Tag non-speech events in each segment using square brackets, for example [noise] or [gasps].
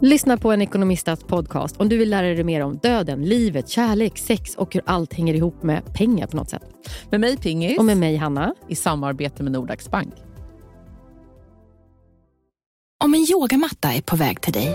Lyssna på en ekonomistats podcast om du vill lära dig mer om döden, livet, kärlek, sex och hur allt hänger ihop med pengar på något sätt. Med mig Pingis. Och med mig Hanna. I samarbete med Nordax Bank. Om en yogamatta är på väg till dig,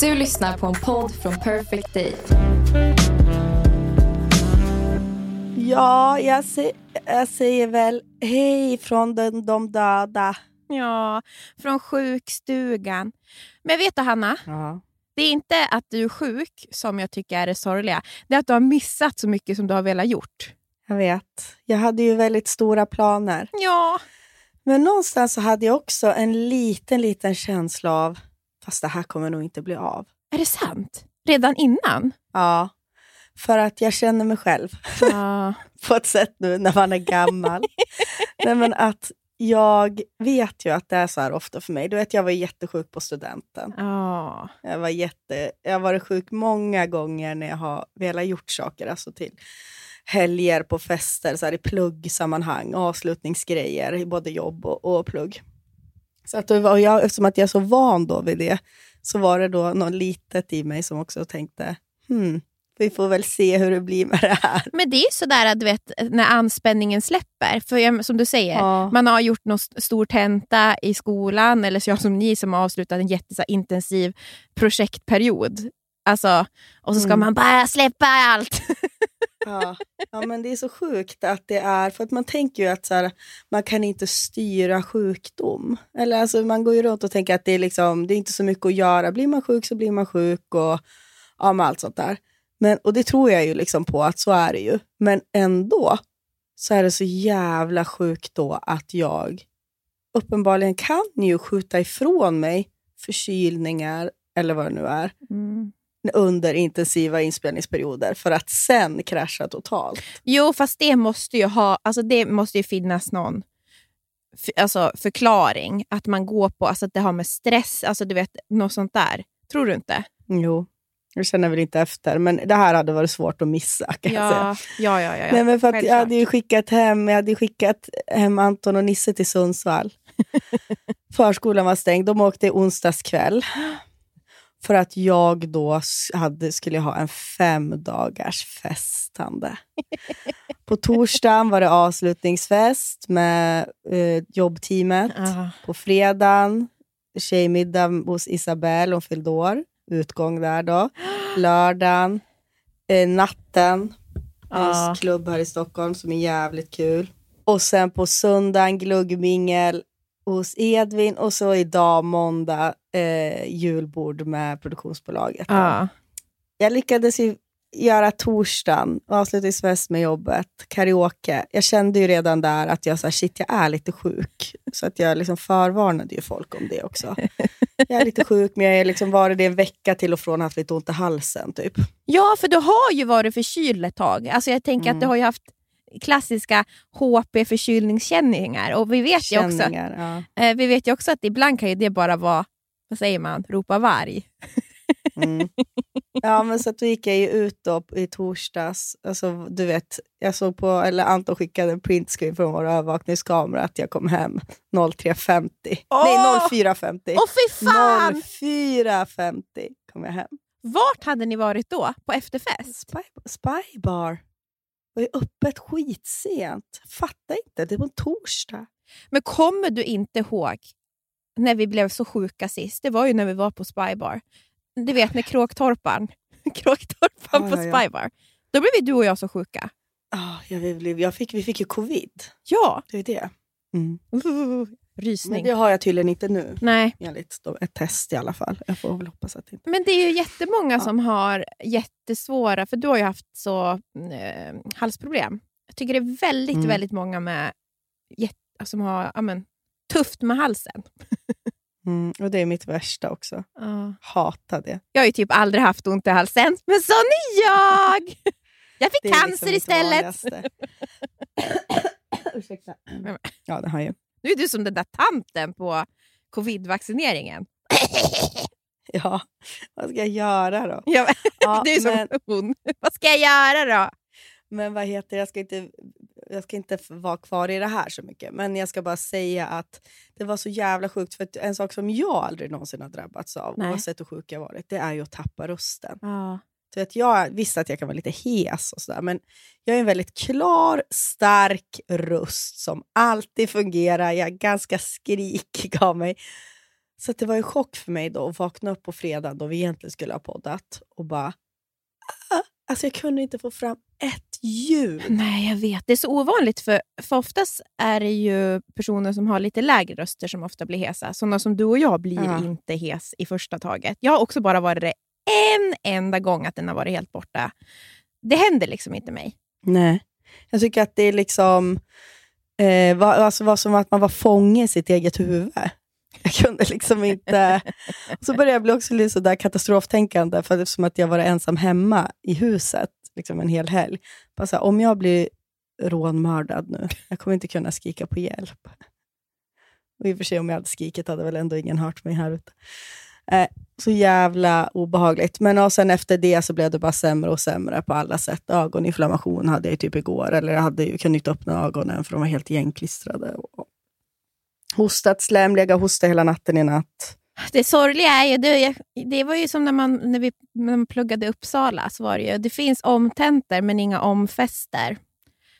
Du lyssnar på en podd från Perfect Day. Ja, jag, se, jag säger väl hej från den, de döda. Ja, från sjukstugan. Men vet du Hanna? Ja. Det är inte att du är sjuk som jag tycker är det sorgliga. Det är att du har missat så mycket som du har velat gjort. Jag vet. Jag hade ju väldigt stora planer. Ja. Men någonstans så hade jag också en liten, liten känsla av fast det här kommer nog inte bli av. Är det sant? Redan innan? Ja, för att jag känner mig själv. Ja. [laughs] på ett sätt nu när man är gammal. [laughs] Nej, men att jag vet ju att det är så här ofta för mig. Du vet, jag var jättesjuk på studenten. Ja. Jag, var jätte, jag har varit sjuk många gånger när jag har velat gjort saker. Alltså till helger på fester, så här i pluggsammanhang, avslutningsgrejer i både jobb och, och plugg. Så att, och jag, eftersom att jag är så van då vid det, så var det då något litet i mig som också tänkte, hmm, vi får väl se hur det blir med det här. Men det är sådär du vet, när anspänningen släpper. För som du säger, Ja. man har gjort någon stor tenta i skolan, eller så jag som ni som har avslutat en jätteintensiv projektperiod. Alltså, och så ska Mm. man bara släppa allt. [laughs] Ja. ja, men det är så sjukt att det är, för att man tänker ju att så här, man kan inte styra sjukdom. Eller alltså, man går ju runt och tänker att det är, liksom, det är inte så mycket att göra. Blir man sjuk så blir man sjuk och ja, med allt sånt där. Men, och det tror jag ju liksom på att så är det ju. Men ändå så är det så jävla sjukt då att jag uppenbarligen kan ju skjuta ifrån mig förkylningar eller vad det nu är mm under intensiva inspelningsperioder för att sen krascha totalt. Jo, fast det måste ju, ha, alltså det måste ju finnas någon f- alltså förklaring. Att man går på, alltså att det har med stress, alltså du vet, något sånt där. Tror du inte? Jo, jag känner väl inte efter, men det här hade varit svårt att missa kan jag säga. Ja, ja, ja. ja. Nej, men för att jag hade ju skickat hem, jag hade skickat hem Anton och Nisse till Sundsvall. [laughs] Förskolan var stängd, de åkte onsdags kväll. För att jag då hade, skulle ha en fem dagars festande. På torsdagen var det avslutningsfest med eh, jobbteamet. Ja. På fredagen, tjejmiddag hos Isabelle, hon fyllde år. Utgång där då. Lördagen, eh, natten, en klubb här i Stockholm som är jävligt kul. Och sen på söndagen gluggmingel hos Edvin och så idag måndag eh, julbord med produktionsbolaget. Ja. Jag lyckades ju göra torsdagen, avslutningsfest med jobbet, karaoke. Jag kände ju redan där att jag sa shit, jag är lite sjuk. Så att jag liksom förvarnade ju folk om det också. [laughs] Jag är lite sjuk, men jag har liksom varit det en vecka till och från haft lite ont i halsen. Typ. ja, för du har ju varit förkyld ett tag. Alltså jag tänker Mm. att du har ju haft klassiska HP-förkylningskänningar. Och vi vet, ju också, ja. eh, vi vet ju också att ibland kan ju det bara vara, vad säger man, ropa varg. Mm. Ja, men så att då gick jag ju ut då i torsdags. Alltså, du vet, jag såg på, eller Anton skickade en printscreen från vår övervakningskamera att jag kom hem 03.50. Åh! Nej, 04.50. Åh fy fan! 04.50 kom jag hem. Vart hade ni varit då? På efterfest? Spy, spybar. Var ju öppet skitsent. Fattar inte, det var en torsdag. Men kommer du inte ihåg när vi blev så sjuka sist? Det var ju när vi var på Spybar. Du vet när Kråktorpan, [laughs] Kråktorpan Ja, på ja, ja. Spybar. Då blev vi du och jag så sjuka. Ah, jag blev, jag fick, vi fick ju covid. Ja. Det är det. Mm. Uh, Men rysning. det har jag tydligen inte nu. Nej, Enligt ett test i alla fall. Jag får väl hoppas att inte... men det är ju jättemånga Ja. som har jättesvåra, för du har ju haft så eh, halsproblem. Jag tycker det är väldigt, Mm. väldigt många med, jätte, som har ja, men, tufft med halsen. Mm, och det är mitt värsta också. Hatar det. Jag har ju typ aldrig haft ont i halsen, men sån är jag! Jag fick är cancer liksom istället. [coughs] Ursäkta. Ja, det har jag. Nu är du som den där tanten på covid-vaccineringen. [laughs] Ja, vad ska jag göra då? Ja, [laughs] Ja, [laughs] du är som men, hon. Vad ska jag göra då? men vad heter jag ska inte jag ska inte vara kvar i det här så mycket. Men jag ska bara säga att det var så jävla sjukt. För en sak som jag aldrig någonsin har drabbats av, Nej. oavsett hur sjuk jag varit, det är ju att tappa rösten. Ja. Att jag visste att jag kan vara lite hes och sådär, men jag är en väldigt klar, stark röst som alltid fungerar. Jag är ganska skrikig [laughs] av mig. Så det var en chock för mig då att vakna upp på fredag då vi egentligen skulle ha poddat och bara... Ah, alltså jag kunde inte få fram ett ljud. Nej, jag vet. Det är så ovanligt, för, för oftast är det ju personer som har lite lägre röster som ofta blir hesa. Sådana som du och jag blir Ja. inte hes i första taget. Jag har också bara varit det en enda gång att den har varit helt borta. Det händer liksom inte mig. Nej. Jag tycker att det är liksom... Eh, var, alltså var som att man var fånge i sitt eget huvud. Jag kunde liksom inte... Så började jag bli också lite sådär katastroftänkande, för eftersom att jag var ensam hemma i huset liksom en hel helg. Bara så här, om jag blir rånmördad nu, jag kommer inte kunna skrika på hjälp. Och i och för sig om jag hade skrikit hade väl ändå ingen hört mig här ute. Eh, så jävla obehagligt. Men och sen efter det så blev det bara sämre och sämre på alla sätt. Ögoninflammation hade jag typ igår, eller jag hade ju, kunde inte öppna ögonen för de var helt igenklistrade. Hostat slem, och hostat hela natten i natt. Det sorgliga är ju, det, det var ju som när man, när vi när man pluggade Uppsala, så var det ju, det finns omtentor men inga omfester.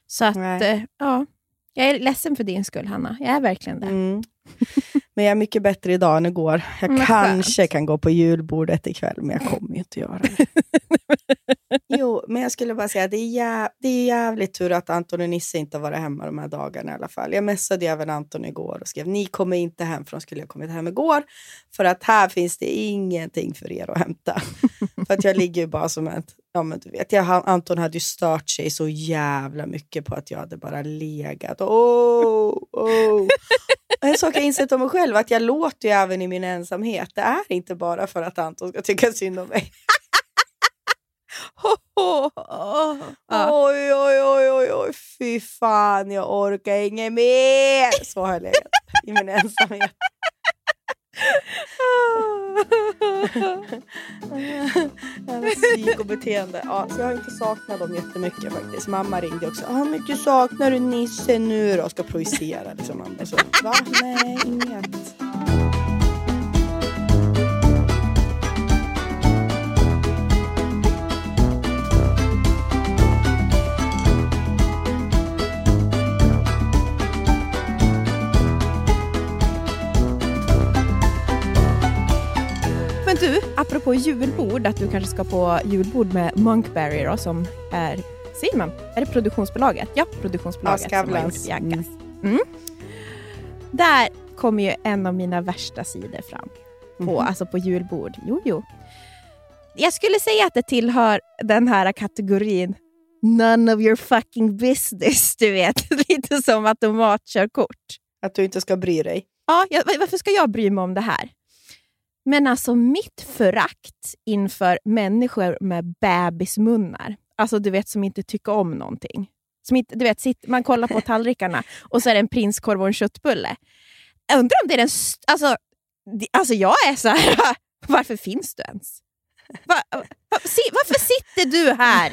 Så att, Nej. eh, ja, jag är ledsen för din skull, Hanna. Jag är verkligen det. Mm. [laughs] Men jag är mycket bättre idag än igår. Jag Men kanske skönt. kan gå på julbordet ikväll, men jag kommer ju inte göra det. [laughs] jo, men jag skulle bara säga att det är, jä- det är jävligt tur att Anton och Nisse inte har varit hemma de här dagarna i alla fall. Jag messade även Anton igår och skrev ni kommer inte hem, för de skulle ha kommit hem igår. För att här finns det ingenting för er att hämta. [laughs] för att jag ligger ju bara som ett, ja men du vet, jag, Anton hade ju stört sig så jävla mycket på att jag hade bara legat. Oh, oh. En sak jag insett om mig själv, att jag låter ju även i min ensamhet. Det är inte bara för att Anton ska tycka synd om mig. [laughs] Oj, oj, oj, oj, oj, fy fan, jag orkar inget mer. Så har jag legat i min ensamhet. Psykobeteende. Ja, så jag har inte saknat dem jättemycket faktiskt. Mamma ringde också. Ah, Hur mycket saknar du Nisse nu då? Ska projicera liksom. Så, va? Nej, inget. Men du, apropå julbord, att du kanske ska på julbord med Monkberry då, som är, säger man, är det produktionsbolaget? Ja, produktionsbolaget Ja, som har gjort Biancas. Mm. Där kommer ju en av mina värsta sidor fram, på, Mhm. alltså på julbord. Jo, jo. Jag skulle säga att det tillhör den här kategorin None of your fucking business, du vet. [laughs] Lite som automatkörkort. Att du inte ska bry dig. Ja, jag, varför ska jag bry mig om det här? Men alltså mitt förakt inför människor med bebismunnar, alltså du vet som inte tycker om någonting. Som inte, du vet, sitt, man kollar på [laughs] tallrikarna och så är det en prinskorv och en köttbulle. Jag undrar om det är den... Alltså, alltså jag är så här, [laughs] varför finns du ens? Va, va, si, varför sitter du här?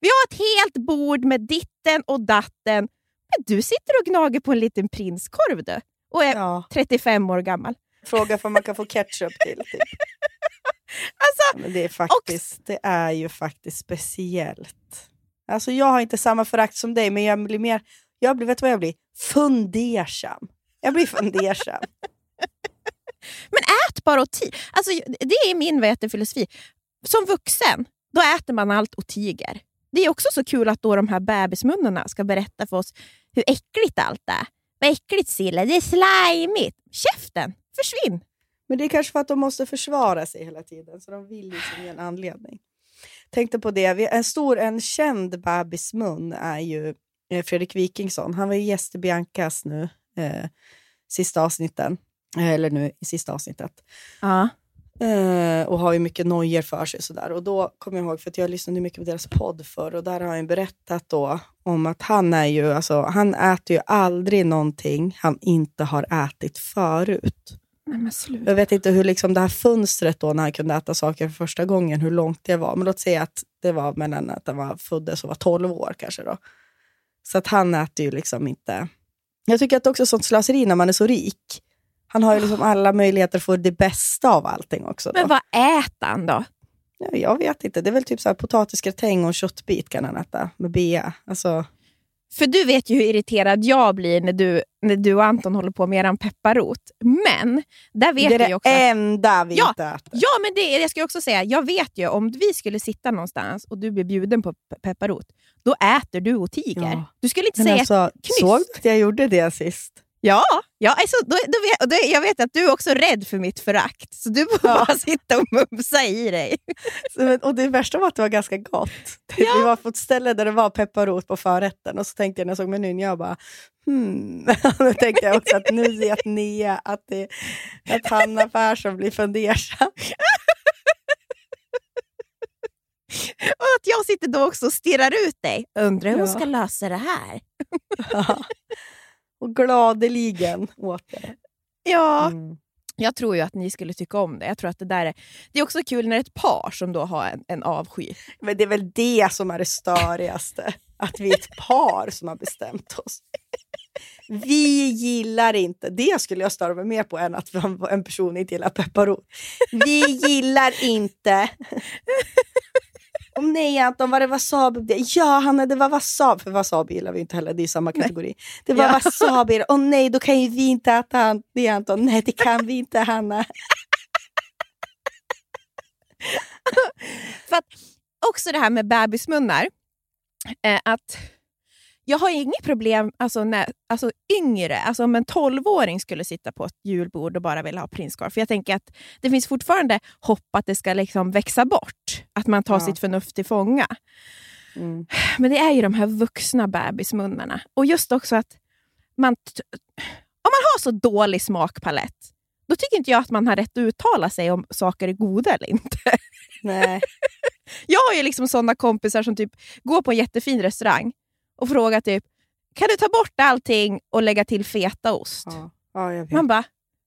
Vi har ett helt bord med ditten och datten, men du sitter och gnager på en liten prinskorv du. Och är Ja. 35 år gammal. Fråga om man kan få ketchup till. Typ. Alltså, Men det är, faktiskt, det är ju faktiskt speciellt. Alltså jag har inte samma förakt som dig, men jag blir mer... Jag blir, vet du vad jag blir? Fundersam. Jag blir fundersam. [laughs] men ät bara och ti- alltså, Det är min vad heter, filosofi. Som vuxen, då äter man allt och tiger. Det är också så kul att då de här bebismunnarna ska berätta för oss hur äckligt allt är. Vad äckligt Silla, det är slimigt. Käften, försvinn! Men det är kanske för att de måste försvara sig hela tiden, så de vill liksom ge en anledning. Tänkte på det, en stor, en känd bebismun är ju eh, Fredrik Wikingsson. Han var ju gäst i Biancas nu, eh, sista avsnitten. Eller nu i sista avsnittet. Ja. Eh, och har ju mycket nojer för sig. Sådär. Och då kommer jag ihåg, för att jag lyssnade mycket på deras podd förr och där har han berättat då om att han är ju, alltså, han äter ju aldrig någonting han inte har ätit förut. Nej. Jag vet inte hur liksom det här fönstret då när han kunde äta saker för första gången, hur långt det var. Men låt säga att det var mellan att han var föddes och var 12 år kanske då. Så att han äter ju liksom inte... Jag tycker att det också är sånt slöseri när man är så rik. Han har ju liksom alla möjligheter att få det bästa av allting också. Då. Men vad äter han då? Ja, jag vet inte. Det är väl typ så här potatisgratäng och en köttbit kan han äta med bea. Alltså, För du vet ju hur irriterad jag blir när du, när du och Anton håller på med eran pepparrot. Men där vet det är jag det ju också... att- enda vi Ja, inte äter. Ja, men det, jag ska också säga, jag vet ju om vi skulle sitta någonstans och du blir bjuden på pe- pepparrot, då äter du och tiger. Ja. Du skulle inte Men säga alltså, knyst. såg du att jag gjorde det sist? Ja, ja alltså, då, då vet, då, jag vet att du är också rädd för mitt förakt, så du får Ja. bara sitta och mumsa i dig. Så, men- och det värsta var att det var ganska gott. Vi var på ett ställe där det var pepparrot på förrätten och så tänkte jag när jag såg menyn, jag bara hmm. [laughs] Då tänkte jag också att nu vet Nia att, det, att Hanna Persson blir fundersam. Och att jag sitter då också och stirrar ut dig. Undrar hur hon Ja. ska lösa det här. Och gladeligen åt det. Ja, Mm. jag tror ju att ni skulle tycka om det. Jag tror att det där är, det är också kul när ett par som då har en, en avsky. Men det är väl det som är det störigaste. Att vi är ett par som har bestämt oss. Vi gillar inte, det skulle jag störa mig mer på än att en person inte gillar pepparrot. Vi gillar inte. Om nej Anton, var det wasabi? Ja Hanna, det var wasabi. För wasabi gillar vi inte heller, det är samma kategori. Det var Ja. wasabi. Åh nej, då kan ju vi inte äta det Anton. Nej, det kan vi inte Hanna. [laughs] För att också det här med bebismunnar. Eh, att jag har inget problem alltså, när alltså, yngre, alltså om en 12-åring skulle sitta på ett julbord och bara vilja ha prinskorv. För jag tänker att det finns fortfarande hopp att det ska liksom växa bort. Att man tar Ja. sitt förnuft till fånga. Mm. Men det är ju de här vuxna bebismunnarna. Och just också att man om man har så dålig smakpalett, då tycker inte jag att man har rätt att uttala sig om saker är goda eller inte. Nej. [laughs] Jag har ju liksom sådana kompisar som typ går på en jättefin restaurang och frågar typ, kan du ta bort allting och lägga till fetaost? Ja, ja jag vet. Man bara,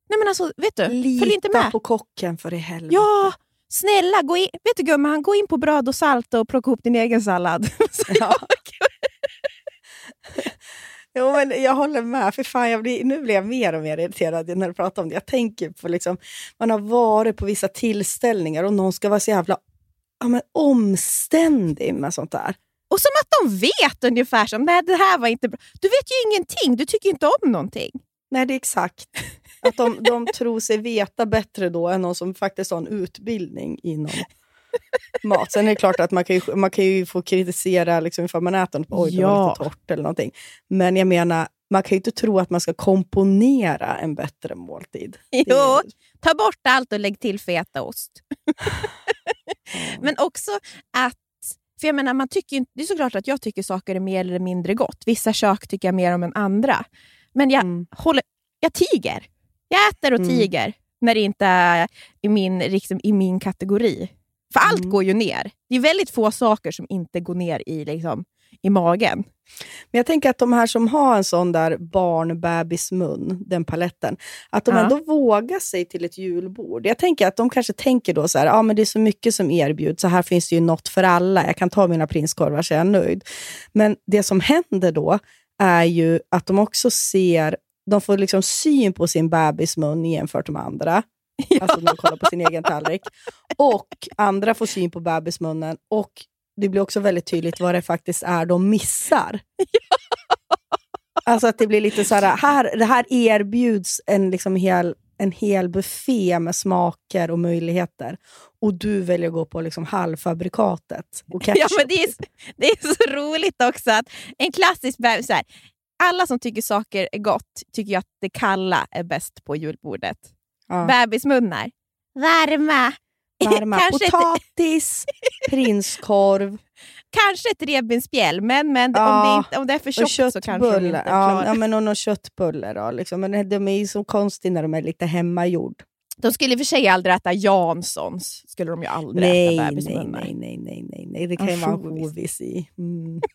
nej men alltså vet du, följ inte Lita med. på kocken för i helvete. Ja, snälla, gå in, vet du gumman, gå in på bröd och salt och plocka ihop din egen sallad. [laughs] Ja. Jo, men jag håller med. För fan, jag blir, nu blir jag mer och mer irriterad när du pratar om det. Jag tänker på liksom, man har varit på vissa tillställningar och någon ska vara så jävla ja, men omständig med sånt där. Och som att de vet ungefär som, nej det här var inte bra. Du vet ju ingenting, du tycker inte om någonting. Nej, det är exakt. Att de, de tror sig veta bättre då än någon som faktiskt har en utbildning inom mat. Sen är det klart att man kan ju, man kan ju få kritisera liksom, ifall man äter något, oj det var lite torrt eller någonting. Men jag menar, man kan ju inte tro att man ska komponera en bättre måltid. Det är- Jo, ta bort allt och lägg till fetaost. [laughs] Men också att, för jag menar, man tycker, det är såklart att jag tycker saker är mer eller mindre gott. Vissa kök tycker jag mer om än andra. Men jag, Mm. håller, jag tiger. Jag äter och Mm. tiger när det inte är i min, liksom, i min kategori. För allt Mm. går ju ner. Det är väldigt få saker som inte går ner i, liksom, i magen. Men jag tänker att de här som har en sån där barnbebismun, den paletten, att de Ja. ändå vågar sig till ett julbord. Jag tänker att de kanske tänker då så här, ja men det är så mycket som erbjuds, så här finns det ju något för alla. Jag kan ta mina prinskorvar så är jag nöjd. Men det som händer då är ju att de också ser, de får liksom syn på sin bebismun jämfört med andra. [laughs] Alltså när de kollar på sin egen tallrik. Och andra får syn på bebismunnen och det blir också väldigt tydligt vad det faktiskt är de missar. [laughs] Alltså att det blir lite så här, här det här erbjuds en, liksom hel, en hel buffé med smaker och möjligheter. Och du väljer att gå på liksom halvfabrikatet. Och Ja, ketchup. men det, är, det är så roligt också att en klassisk bebis... Så här, alla som tycker saker är gott tycker att det kalla är bäst på julbordet. ja. Bebismunnar. Varma. Varma potatis, [laughs] prinskorv. kanske ett revbensspjäll, men, men Ja, om, det inte, om det är för tjockt så kanske de inte. Ja, ja, men och någon köttbullar då. Liksom. Men de är ju så konstiga när de är lite hemmagjord. De skulle i och för sig aldrig äta Janssons. Skulle de ju aldrig Nej, äta nej, nej, nej, nej, nej. Det kan ju vara en hovis i. Mm. [laughs]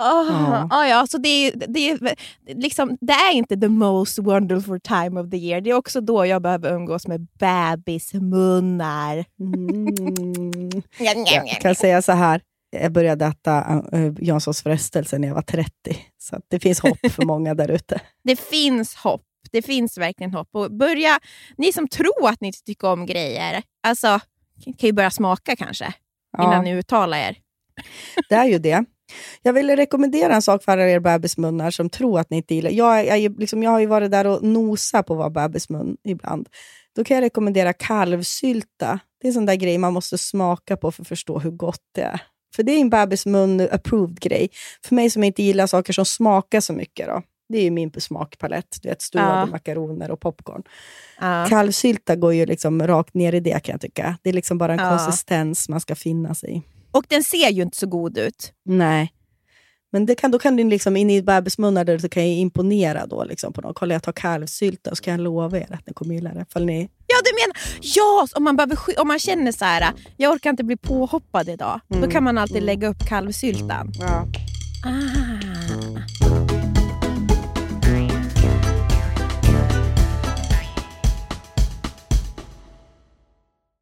Oh, Ja. ja. ja, så det, är, det, liksom, det är inte the most wonderful time of the year. Det är också då jag behöver umgås med bebismunnar. Mm. [laughs] Jag kan säga så här. Jag började äta uh, Janssons frestelse när jag var 30. Så det finns hopp [laughs] för många där ute. Det finns hopp. Det finns verkligen hopp. Och börja, ni som tror att ni inte tycker om grejer, alltså, kan ju börja smaka kanske innan Ja, ni uttalar er. det är ju det. Jag vill rekommendera en sak för alla er bebismunnar som tror att ni inte gillar. Jag, jag, liksom, jag har ju varit där och nosat på vad bebismun ibland. Då kan jag rekommendera kalvsylta. Det är en sån där grej man måste smaka på för att förstå hur gott det är. För det är en bebismun-approved grej. För mig som inte gillar saker som smakar så mycket. Då. Det är ju min smakpalett. Du vet, stuvade Ja. makaroner och popcorn. Ja. Kalvsylta går ju liksom rakt ner i det kan jag tycka. Det är liksom bara en Ja. konsistens man ska finna sig i. Och den ser ju inte så god ut. Nej. Men det kan, då kan du liksom in i bebismunnar där du kan jag imponera då liksom på någon. Kolla jag tar kalvsylta så kan jag lova er att ni kommer gilla det. Fall ni, Ja, du menar, ja om, man behöver, om man känner så här, jag orkar inte bli påhoppad idag, då kan man alltid lägga upp kalvsyltan. ja. Ah.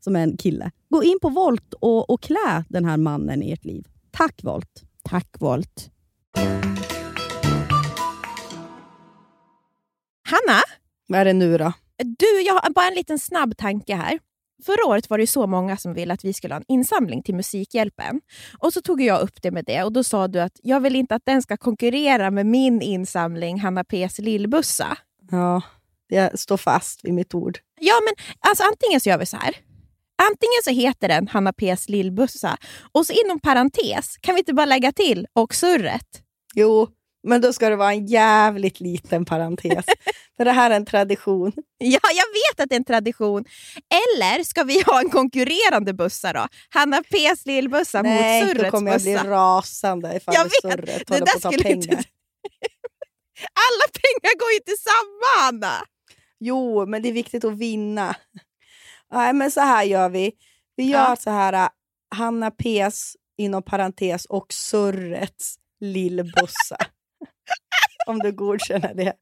som är en kille. Gå in på Volt och, och klä den här mannen i ert liv. Tack Volt! Tack Volt. Hanna, Vad är det nu då? du, jag har bara en liten snabb tanke här. Förra året var det så många som ville att vi skulle ha en insamling till Musikhjälpen. Och så tog jag upp det med det och då sa du att jag vill inte att den ska konkurrera med min insamling Hanna P's lillbussa. Ja, jag står fast vid mitt ord. Ja, men alltså antingen så gör vi så här. Antingen så heter den Hanna P's lillbussa och så inom parentes kan vi inte bara lägga till och surret. Jo, Men då ska det vara en jävligt liten parentes. [laughs] För det här är en tradition. Ja, jag vet att det är en tradition. Eller ska vi ha en konkurrerande bussa då? Hanna P's lillbussa mot Nej, då Surrets kommer jag bli bussa. rasande ifall Jag vet, surret håller på att ta skulle inte- pengar. [laughs] Alla pengar går ju till samma, Hanna! Jo, men det är viktigt att vinna. Nej, men så här gör vi. Vi gör Ja. så här. äh, Hanna P's inom parentes och Surrets lillbussa. [laughs] Om du godkänner det.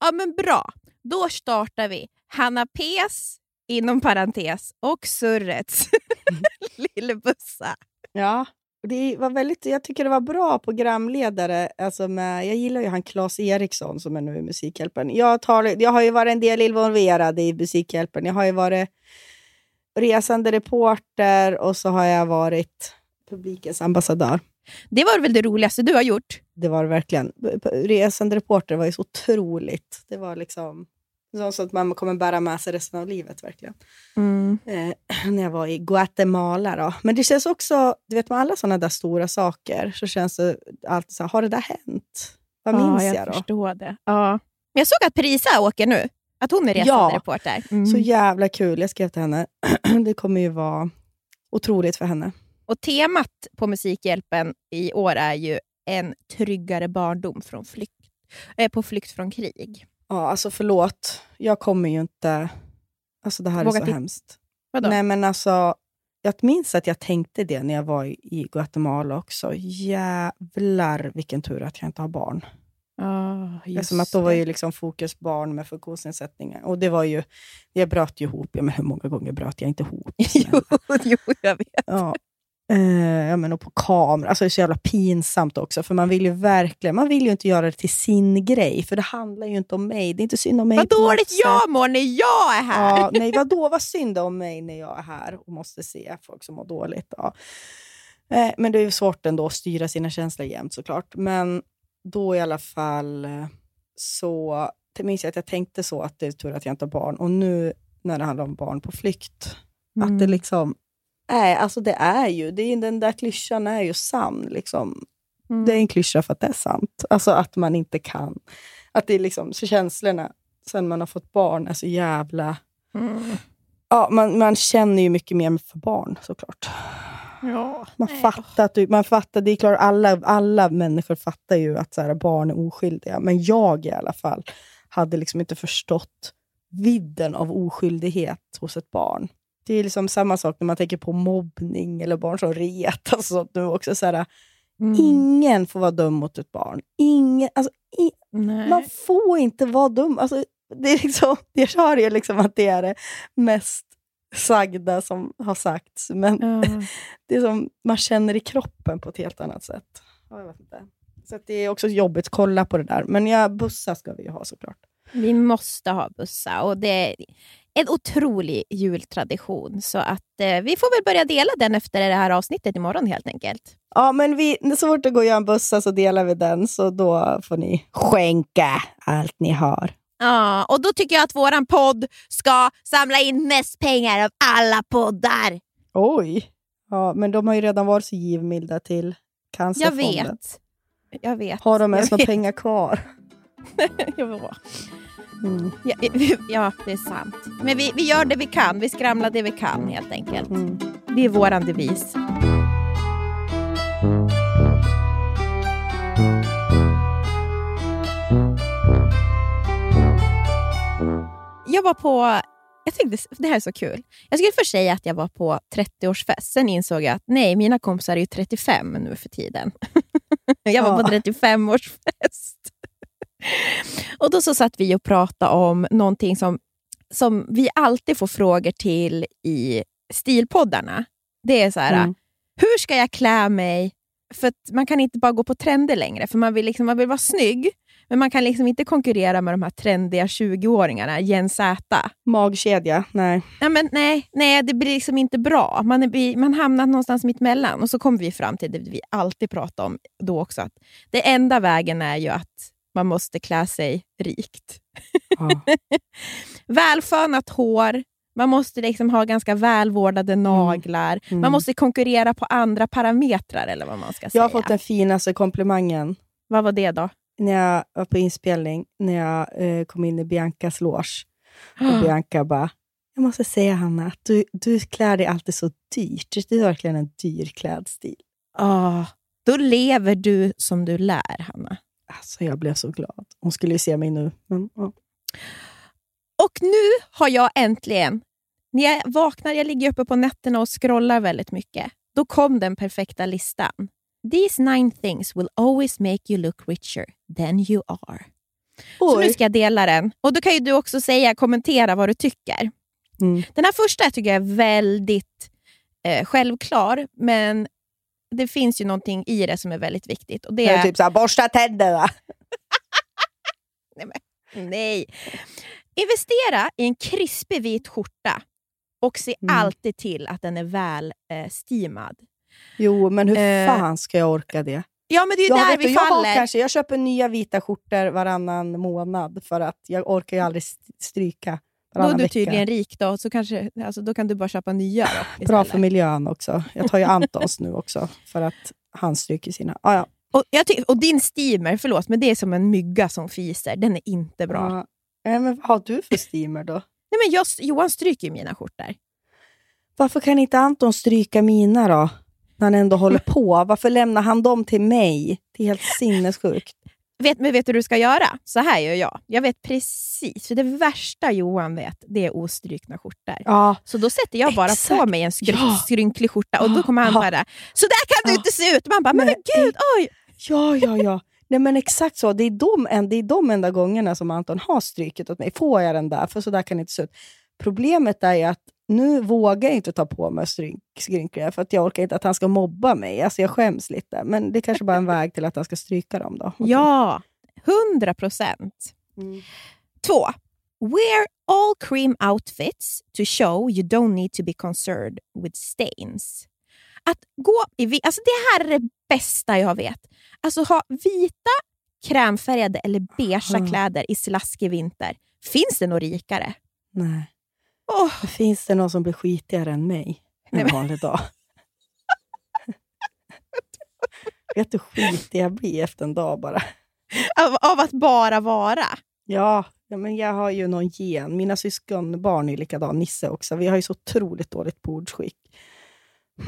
Ja, men bra. Då startar vi. Hanna P's, inom parentes, och Surrets [laughs] lillbussa. Ja, det var väldigt, jag tycker det var bra programledare. Alltså med, jag gillar ju han Claes Eriksson som är nu i Musikhjälpen. Jag, tar, jag har ju varit en del involverad i Musikhjälpen. Jag har ju varit resande reporter och så har jag varit publikens ambassadör. Det var väl det roligaste du har gjort? Det var det verkligen. Resande reporter var ju så otroligt. Det var liksom så att man kommer bära med sig resten av livet. verkligen. Eh, [clears throat] när jag var i Guatemala. Då. Men det känns också, du vet med alla sådana där stora saker, så känns det alltid så här, har det där hänt? Vad minns ja, jag, då? förstår det. Ja. Men jag såg att Parisa åker nu. Att hon är resande Ja. reporter. Mm. Så jävla kul. Jag skrev till henne. [clears throat] det kommer ju vara otroligt för henne. Och temat på Musikhjälpen i år är ju en tryggare barndom från flykt, eh, på flykt från krig. Ja, alltså förlåt. Jag kommer ju inte... Alltså det här Våga är så hemskt. Vadå? Nej, men alltså, jag minns att jag tänkte det när jag var i- i Guatemala också. Jävlar vilken tur att jag inte har barn. Oh, Det är som att då var ju liksom fokus barn med funktionsnedsättningar. Och det var ju, jag bröt ju ihop. Ja, men hur många gånger bröt jag inte ihop? [laughs] jo, jo, jag vet. Ja. Eh, ja, men och på kamera. Alltså det är så jävla pinsamt också. För man vill ju verkligen, man vill ju inte göra det till sin grej. För det handlar ju inte om mig. Det är inte synd om mig. Vad dåligt jag mår när jag är här! Ja, [laughs] nej, vadå, vad synd om mig när jag är här och måste se folk som mår dåligt. Ja. Eh, men det är ju svårt ändå att styra sina känslor jämt såklart. Men då i alla fall eh, så minns jag att jag tänkte så, att det är tur att jag inte har barn. Och nu när det handlar om barn på flykt, att Mm. det liksom... Nej, alltså det är ju, det är, den där klyschan är ju sann. Liksom. Mm. Det är en klyscha för att det är sant. Alltså att man inte kan. Att det är liksom, så känslorna sen man har fått barn är så jävla... Mm. Ja, man, man känner ju mycket mer för barn såklart. Ja. Man Nej, fattar, att du, man fattar, det är klart alla, alla människor fattar ju att så här, barn är oskyldiga. Men jag i alla fall hade liksom inte förstått vidden av oskyldighet hos ett barn. Det är liksom samma sak när man tänker på mobbning eller barn som retas. och sånt nu också så här, Mm. Ingen får vara dum mot ett barn. Ingen, alltså, i, man får inte vara dum. Alltså, det är liksom, jag hör ju liksom att det är det mest sagda som har sagts. Men Ja. [laughs] det är som man känner i kroppen på ett helt annat sätt. Så det är också jobbigt att kolla på det där. Men ja, bussar ska vi ju ha såklart. Vi måste ha bussar och det är en otrolig jultradition. Så att eh, vi får väl börja dela den efter det här avsnittet imorgon helt enkelt. Ja, men vi, så fort det går att göra en bussa så delar vi den. Så då får ni skänka allt ni har. Ja, och då tycker jag att våran podd ska samla in mest pengar av alla poddar. Oj! Ja, men de har ju redan varit så givmilda till Jag Cancerfonden. vet. Jag vet. Har de ens Jag några pengar kvar? [laughs] Ja, Mm. Ja, ja, det är sant. Men vi, vi gör det vi kan. Vi skramlar det vi kan helt enkelt. Mm. Det är våran devis. Jag var på... Jag tänkte, det här är så kul. Jag skulle först säga att jag var på 30-årsfest. Sen insåg jag att nej, mina kompisar är ju 35 nu för tiden. [laughs] jag var på Ja. 35-årsfest. och då så satt vi och pratade om någonting som, som vi alltid får frågor till i stilpoddarna. Det är så här, Mm. hur ska jag klä mig? För man kan inte bara gå på trender längre, för man vill, liksom, man vill vara snygg. Men man kan liksom inte konkurrera med de här trendiga 20-åringarna, Gen Z. Magkedja? Nej. Nej, men nej, nej, det blir liksom inte bra. Man, är, man hamnar någonstans mitt emellan. Och så kommer vi fram till det vi alltid pratar om då också. Att det enda vägen är ju att man måste klä sig rikt. Ja. [laughs] Välfönat hår, man måste liksom ha ganska välvårdade naglar. Mm. Man måste konkurrera på andra parametrar eller vad man ska Jag säga. har fått den finaste komplimangen. Vad var det då? När jag var på inspelning, när jag eh, kom in i Biancas loge. Och [gasps] Bianca bara, jag måste säga Hanna, att du, du klär dig alltid så dyrt. Det är verkligen en dyr klädstil. Ah, då lever du som du lär, Hanna. Alltså, jag blev så glad. Hon skulle ju se mig nu. Men, ja. Och nu har jag äntligen, när jag vaknar, jag ligger uppe på nätterna och scrollar väldigt mycket, då kom den perfekta listan. These nine things will always make you look richer than you are. Så Oj. nu ska jag dela den. Och Då kan ju du också säga, kommentera vad du tycker. Mm. Den här första tycker jag är väldigt eh, självklar, men det finns ju någonting i det som är väldigt viktigt. Och det Det är är, typ så här, borsta tänderna. [laughs] Nej. Investera i en krispig vit skjorta och se Mm. alltid till att den är väl eh, steamad. Jo, men hur Eh. fan ska jag orka det? Ja, men det är ju Jag, där vet vi jag, faller. kanske, jag köper nya vita skjortor varannan månad för att jag orkar ju aldrig st- stryka Då är du vecka. tydligen rik då, så kanske, alltså, då kan du bara köpa nya. Då, Bra för miljön också. Jag tar ju Antons nu också för att han stryker sina. Ah, ja. och, och din steamer, förlåt, men det är som en mygga som fiser. Den är inte bra. Ja. Men vad har du för steamer då? Nej, men jag, Johan stryker ju mina skjortor. Varför kan inte Anton stryka mina då? När han ändå håller [laughs] på. Varför lämnar han dem till mig? Det är helt sinnessjukt. Vet, men vet du hur du ska göra? Så här gör jag. Jag vet precis. För det värsta Johan vet, det är ostrukna skjortor. Ja, Så då sätter jag bara Exakt. på mig en skry- Ja. skrynklig skjorta och då kommer han Ja. bara “Så där kan du Ja. inte se ut!” Man bara “Men, men gud, oj!” ja, ja. ja. Nej, men exakt så. Det är, de, det är de enda gångerna som Anton har strykit åt mig. Får jag den där? För så där kan det inte se ut. Problemet är att nu vågar jag inte ta på mig skrynkliga för att jag orkar inte att han ska mobba mig. Alltså jag skäms lite. Men det är kanske bara en väg till att han ska stryka dem då. [laughs] Ja, hundra procent. Mm. Två. Wear all cream outfits to show you don't need to be concerned with stains. Att gå i alltså Det här är det bästa jag vet. Alltså ha vita, krämfärgade eller beigea Aha. kläder i slaskig vinter. Finns det något rikare? Nej. Men Finns det någon som blir skitigare än mig en vanlig dag? [laughs] Vet du hur skitig jag blir efter en dag bara? av, av att bara vara. Ja, ja, men jag har ju någon gen. Mina syskonbarn är ju likadan, Nisse också. Vi har ju så otroligt dåligt bordsskick.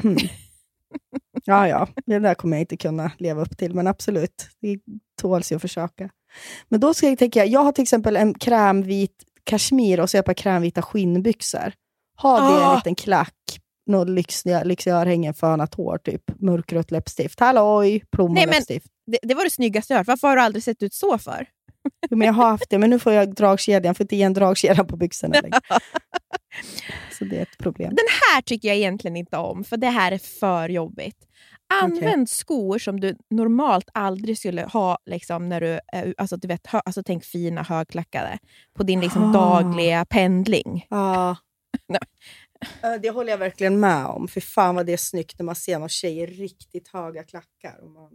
Hmm. [laughs] Ja, ja, det där kommer jag inte kunna leva upp till, men absolut, det tåls ju att försöka. Men då ska jag tänka, jag har till exempel en krämvit kashmir och så jag ett par krämvita skinnbyxor. Ha det en Ah! liten klack, något lyxiga, lyxiga örhängen, fönat hår, typ mörkrött läppstift. Halloj, plommon Nej, men- läppstift. Det, det var det snyggaste jag hört. Varför har du aldrig sett ut så för? Jo, men jag har haft det, men nu får jag dragkedjan, för inte ge en dragkedja på byxorna längre. [laughs] Så det är ett problem. Den här tycker jag egentligen inte om, för det här är för jobbigt. Använd skor som du normalt aldrig skulle ha liksom, när du är, alltså, du vet, hö, alltså, tänk fina högklackade på din liksom, Ah. dagliga pendling. Ja. [laughs] Eh, Det håller jag verkligen med om. För fan vad det är snyggt när man ser någon tjej i riktigt höga klackar. Och man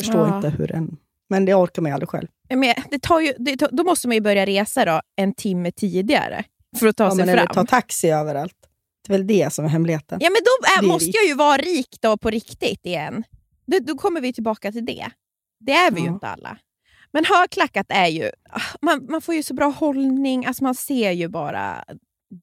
förstår Ja. inte hur den... Men det orkar man ju aldrig själv. Men det tar ju, det, tar- då måste man ju börja resa då, en timme tidigare för att ta Ja, sig men fram. du tar taxi överallt. Är väl det som är hemligheten. Ja, men då är måste rik. jag ju vara rik då på riktigt igen. Då, då kommer vi tillbaka till det. Det är vi ju Ja. inte alla. Men högklackat är ju... ah, Man, man får ju så bra hållning, alltså man ser ju bara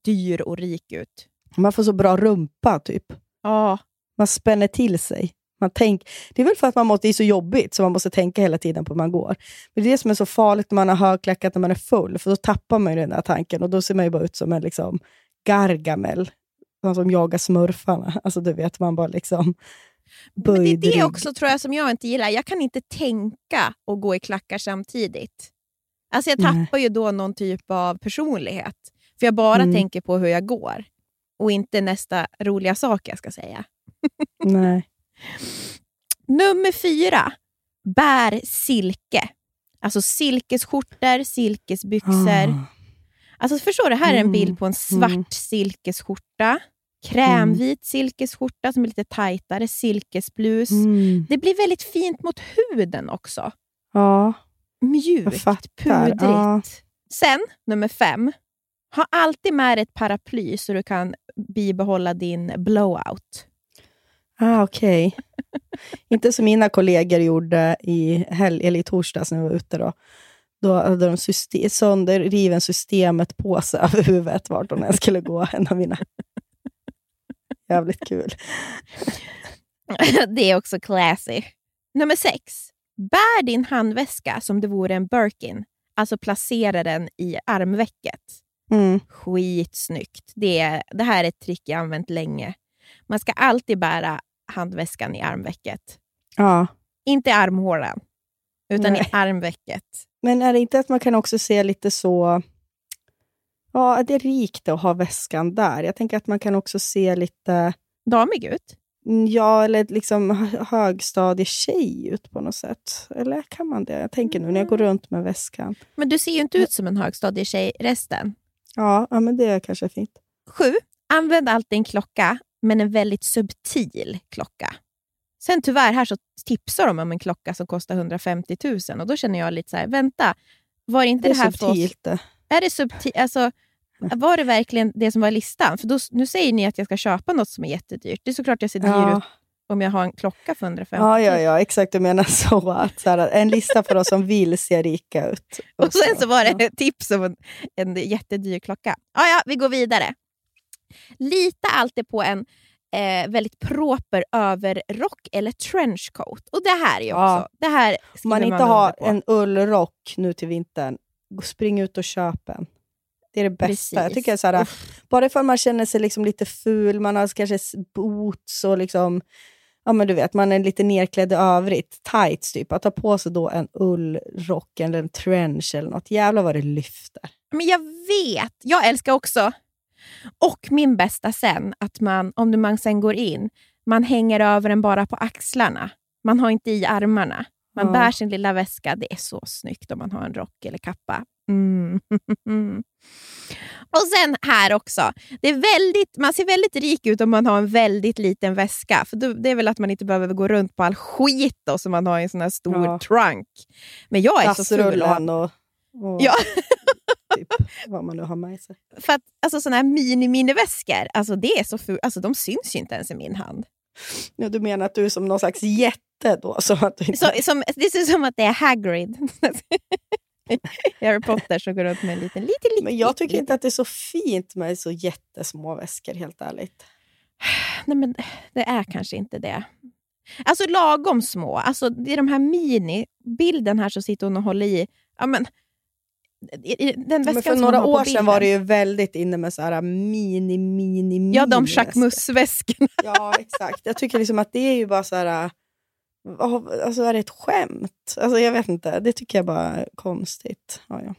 dyr och rik ut. Man får så bra rumpa, typ. Ja, Man spänner till sig. Man tänk, det är väl för att man måste, det är så jobbigt, så man måste tänka hela tiden på hur man går. Men det är det som är så farligt när man har högklackat när man är full, för då tappar man ju den där tanken och då ser man ju bara ut som en liksom, gargamel. Någon som jagar smurfarna. [laughs] Alltså du vet, man bara liksom men det är det också tror jag som jag inte gillar. Jag kan inte tänka och gå i klackar samtidigt. Alltså jag Nej. tappar ju då någon typ av personlighet. För jag bara Mm. tänker på hur jag går. Och inte nästa roliga sak jag ska säga. [laughs] Nej. Nummer fyra. Bär silke. Alltså silkesskjortor, silkesbyxor. Ah. Alltså förstår du, här är en Mm, bild på en svart mm. silkesskjorta. Krämvit silkesskjorta som är lite tajtare, silkesblus. Mm. Det blir väldigt fint mot huden också. Ja, Mjukt, pudrigt. Ja. Sen, nummer fem. Ha alltid med dig ett paraply så du kan bibehålla din blowout. Ah, okej. [laughs] Inte som mina kollegor gjorde i, helg, eller i torsdags när vi var ute. Då, då hade de system, sönderriven systemet på sig över huvudet vart de än skulle gå. En av mina. Jävligt kul. det är också classy. Nummer sex. Bär din handväska som det vore en Birkin. Alltså placera den i armvecket. Mm. Skitsnyggt. Det, är, det här är ett trick jag använt länge. Man ska alltid bära handväskan i armvecket. Ja. Inte i armhålan, utan Nej. i armvecket. Men är det inte att man kan också se lite så... Ja, det är rikt att ha väskan där. Jag tänker att man kan också se lite... Damig ut. mm, Ja, eller liksom hö- högstadietjej ut på något sätt. Eller kan man det? Jag tänker nu när jag går runt med väskan. Men du ser ju inte ut som en högstadietjej resten. Ja, ja men det är kanske fint. Sju. Använd alltid en klocka, men en väldigt subtil klocka. Sen tyvärr här så tipsar de om en klocka som kostar 150 000 och då känner jag lite så här, vänta, var inte Det det, är här för oss? subtilt. Är det subtilt? Alltså, var det verkligen det som var listan? För då, nu säger ni att jag ska köpa något som är jättedyrt. Det är såklart jag ser dyr Ja. ut om jag har en klocka för 150 Ja, 000. ja, ja, exakt. Du menar så. Att, så här, en lista för oss som vill se rika ut. [laughs] Och sen så var det Ja. ett tips om en, en jättedyr klocka. Ja, ja, vi går vidare. Lita alltid på en eh, väldigt proper överrock eller trenchcoat. Och det här är ju Ja. också... Det här Om man inte har under på. en ullrock nu till vintern, spring ut och köp en. Det är det bästa. Jag tycker så här, bara för att man känner sig liksom lite ful, man har kanske boots och liksom, ja men du vet, man är lite nerklädd i övrigt, tights typ. Att ta på sig då en ullrock eller en trench eller något, jävlar vad det lyfter. Men jag vet, jag älskar också, och min bästa sen, att man, om man sen går in, man hänger över den bara på axlarna. Man har inte i armarna. Man Ja. bär sin lilla väska. Det är så snyggt om man har en rock eller kappa. Mm. och sen här också. Det är väldigt, man ser väldigt rik ut om man har en väldigt liten väska. För då, Det är väl att man inte behöver gå runt på all skit då, som man har i en sån här stor Ja. trunk. Men jag är så ful. Dassrullen och, och Ja. Typ, [laughs] vad man nu har med sig. För att alltså, såna här mini-mini-väskor, alltså, det är så ful, alltså, de syns ju inte ens i min hand. Ja, du menar att du är som någon slags jätte då? Som att inte... Så, som, det ser ut som att det är Hagrid. [laughs] Harry Potter som går runt med en liten, liten, liten... Men jag tycker liten- inte att det är så fint med så jättesmå väskor, helt ärligt. [sighs] Nej, men det är kanske inte det. Alltså lagom små. Alltså, det är de här mini... Bilden här så sitter hon och håller i. Ja, men, i- i- den väskan för några år sedan var det ju väldigt inne med så här mini, mini, mini Ja, de väskor. Jacquemus-väskorna. Ja, exakt. Jag tycker liksom att det är ju bara så här... Alltså är det ett skämt? Alltså jag vet inte. Det tycker jag bara är konstigt. Ja, ja.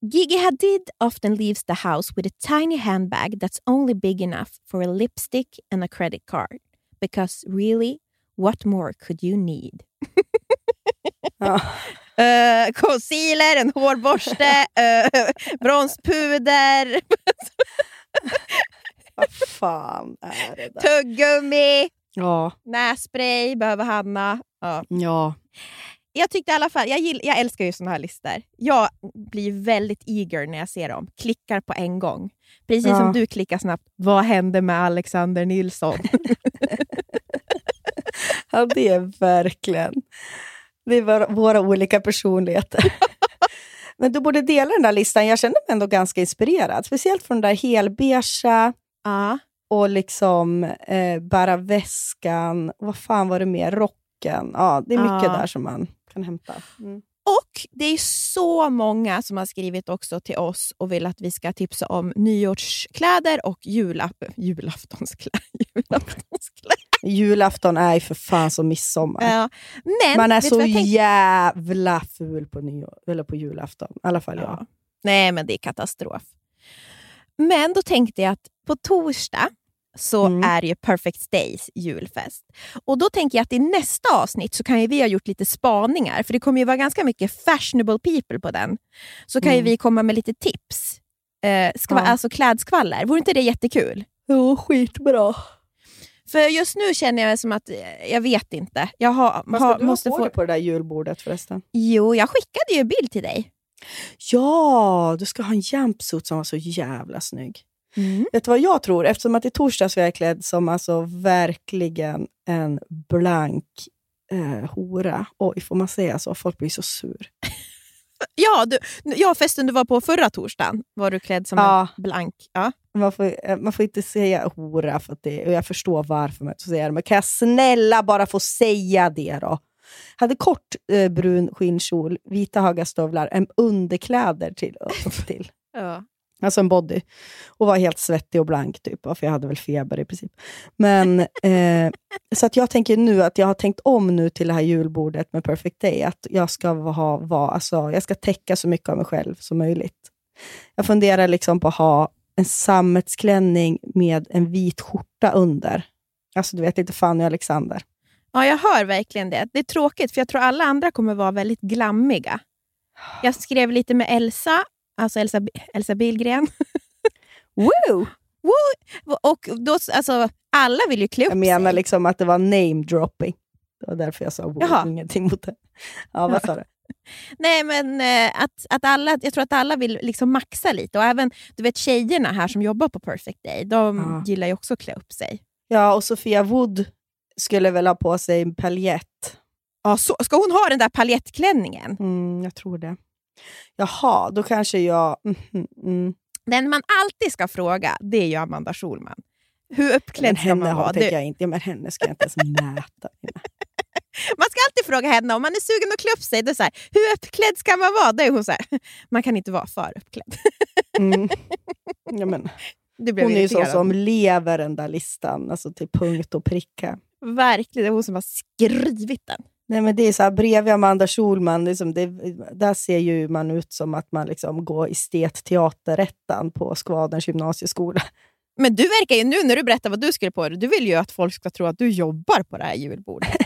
Gigi Hadid often leaves the house with a tiny handbag that's only big enough for a lipstick and a credit card. Because really, what more could you need? Ja. [laughs] Uh, concealer, en hårborste, uh, [laughs] bronspuder, Vad fan är det där? tuggummi, Ja. nässpray behöver Hanna. Ja. Ja. Jag tyckte i alla fall, jag, gill, jag älskar ju såna här listor. Jag blir väldigt eager när jag ser dem. Klickar på en gång. Precis Ja. som du klickar snabbt. Vad hände med Alexander Nilsson? [laughs] ja, det är verkligen... Det är våra, olika personligheter. [laughs] Men du borde dela den där listan. Jag kände mig ändå ganska inspirerad. Speciellt från den där helbeiga ja. och liksom eh, bära väskan. Vad fan var det mer? Rocken. Ja, det är mycket Ja. där som man kan hämta. Mm. Och det är så många som har skrivit också till oss och vill att vi ska tipsa om nyårskläder och jula, julaftonskläder. [laughs] julaftonskläder. Julafton är ju för fan som midsommar. Ja. Men, Man är så jag jävla ful på, nyår, eller på julafton. I alla fall jag. Ja. Nej, men det är katastrof. Men då tänkte jag att på torsdag så Mm. är ju Perfect Days julfest. Och då tänker jag att i nästa avsnitt så kan ju vi ha gjort lite spaningar, för det kommer ju vara ganska mycket fashionable people på den. Så kan ju Mm. vi komma med lite tips. Eh, ska vara Ja. alltså klädskvaller. Vore inte det jättekul? Jo, skitbra. För just nu känner jag som att, eh, jag vet inte. Jag har, har, du måste få... på det där julbordet förresten? Jo, jag skickade ju en bild till dig. Ja, du ska ha en jumpsuit som var så jävla snygg. Mm. Vet du vad jag tror? Eftersom att i torsdags var jag klädd som alltså verkligen en blank eh, hora. Oj, får man säga så? Folk blir så sur. Ja, du, ja, festen du var på förra torsdagen var du klädd som Ja. en blank. Ja. Man får, eh, man får inte säga hora, för det, och jag förstår varför man inte får säga det. Men kan jag snälla bara få säga det då? Hade kort eh, brun skinnkjol, vita höga stövlar, en underkläder till. till. [laughs] Ja. Alltså en body. Och var helt svettig och blank, typ. för jag hade väl feber i princip. Men, [laughs] eh, så att jag tänker nu att jag har tänkt om nu till det här julbordet med Perfect Day. Att jag ska, ha, va, alltså, jag ska täcka så mycket av mig själv som möjligt. Jag funderar liksom på att ha en sammetsklänning med en vit skjorta under. Alltså du vet, lite Fanny och Alexander. ja, jag hör verkligen det. Det är tråkigt, för jag tror alla andra kommer vara väldigt glammiga. Jag skrev lite med Elsa, alltså Elsa, Elsa Billgren. [laughs] Woo! Och då, alltså, alla vill ju klä upp Jag menar sig. liksom att det var name dropping. Det var därför jag sa woo, Jaha. ingenting mot det. Ja, vad sa du? [laughs] Nej, men eh, att, att alla, jag tror att alla vill liksom maxa lite. Och även du vet, tjejerna här som jobbar på Perfect Day, de Ja. gillar ju också att klä upp sig. Ja, och Sofia Wood skulle väl ha på sig en paljett. Ja, så, ska hon ha den där paljettklänningen? Mm, jag tror det. Jaha, då kanske jag... Mm, mm. Den man alltid ska fråga, det är ju Amanda Schulman. Hur uppklädd ska man vara? tänker jag inte. Ja, men henne ska jag inte ens mäta. [laughs] man ska alltid fråga henne om man är sugen att klä upp sig. Det så här, hur uppklädd ska man vara? Då är hon så här, [laughs] man kan inte vara för uppklädd. [laughs] Mm. Ja, men, hon är ju så som lever den där listan, alltså till punkt och pricka. Verkligen, det är hon som har skrivit den. Nej, men det är så här, bredvid Amanda Schulman, liksom det, där ser ju man ut som att man liksom går estetteaterettan på Skvaderns gymnasieskola. Men du verkar ju nu när du berättar vad du skulle på du vill ju att folk ska tro att du jobbar på det här julbordet. [laughs]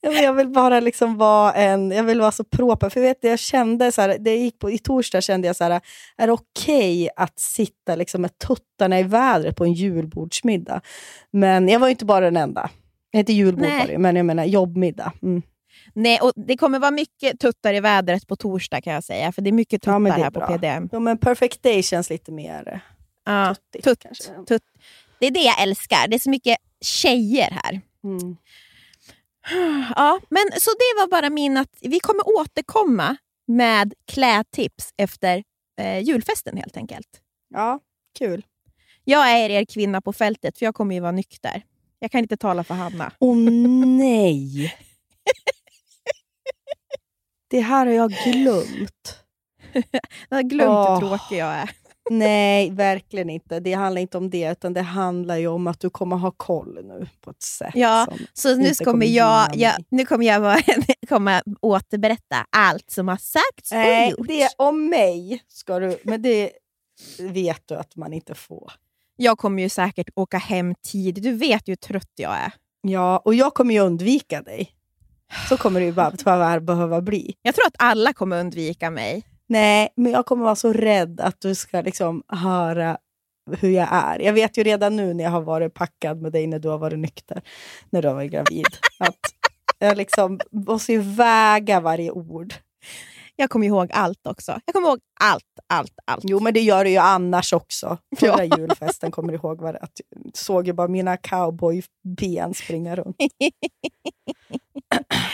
Jag vill bara liksom vara en, jag vill vara så proper. För jag vet, jag kände så här, det gick på, I torsdag kände jag så här, är det okej att sitta liksom med tuttarna i vädret på en julbordsmiddag? Men jag var ju inte bara den enda. Inte julbord Nej. var det men jag menar jobbmiddag. Mm. Nej, och det kommer vara mycket tuttar i vädret på torsdag kan jag säga, för det är mycket tuttar Ja, är här på bra. PDM. Ja, men Perfect Day känns lite mer eh, Ja, tuttigt. tutt, kanske. tutt. Det är det jag älskar. Det är så mycket tjejer här. Mm. Ja, men så det var bara min att vi kommer återkomma med klädtips efter eh, julfesten helt enkelt. Ja, kul. Jag är er kvinna på fältet, för jag kommer ju vara nykter. Jag kan inte tala för Hanna. Åh nej! Det här har jag glömt. Jag har glömt Åh. hur tråkig jag är. Nej, verkligen inte. Det handlar inte om det, utan det handlar ju om att du kommer ha koll nu på ett sätt. Ja, Så nu kommer kommer jag, jag, nu kommer jag [laughs] komma återberätta allt som har sagts Nej, och gjorts. det om mig ska du, men det vet du att man inte får. Jag kommer ju säkert åka hem tidigt. Du vet ju hur trött jag är. Ja, och jag kommer ju undvika dig. Så kommer det ju bara [sighs] tyvärr behöva bli. Jag tror att alla kommer undvika mig. Nej, men jag kommer vara så rädd att du ska liksom höra hur jag är. Jag vet ju redan nu när jag har varit packad med dig när du har varit nykter, när du har varit gravid, [laughs] att jag liksom måste ju väga varje ord. Jag kommer ihåg allt också. Jag kommer ihåg allt, allt, allt. Jo, men det gör du ju annars också. Förra Ja. [laughs] julfesten kommer du ihåg det, att du såg ju bara mina cowboyben springa runt. [clears throat]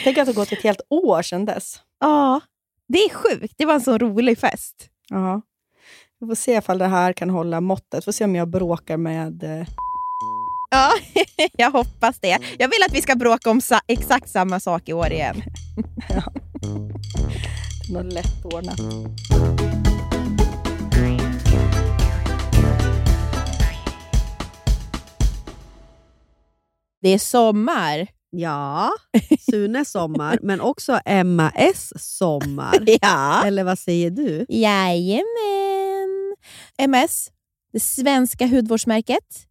Tänk att det har gått ett helt år sedan dess. Ja, det är sjukt. Det var en så rolig fest. Ja. Vi får se ifall det här kan hålla måttet. Får se om jag bråkar med... eh, Ja, [laughs] jag hoppas det. Jag vill att vi ska bråka om sa- exakt samma sak i år igen. [laughs] något lättordnat. Det är sommar. Ja, Sunes sommar, men också Emma S sommar. [laughs] Ja. Eller vad säger du? Jajamän. MS, det svenska hudvårdsmärket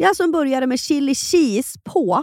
Det är alltså en burgare med chili cheese på.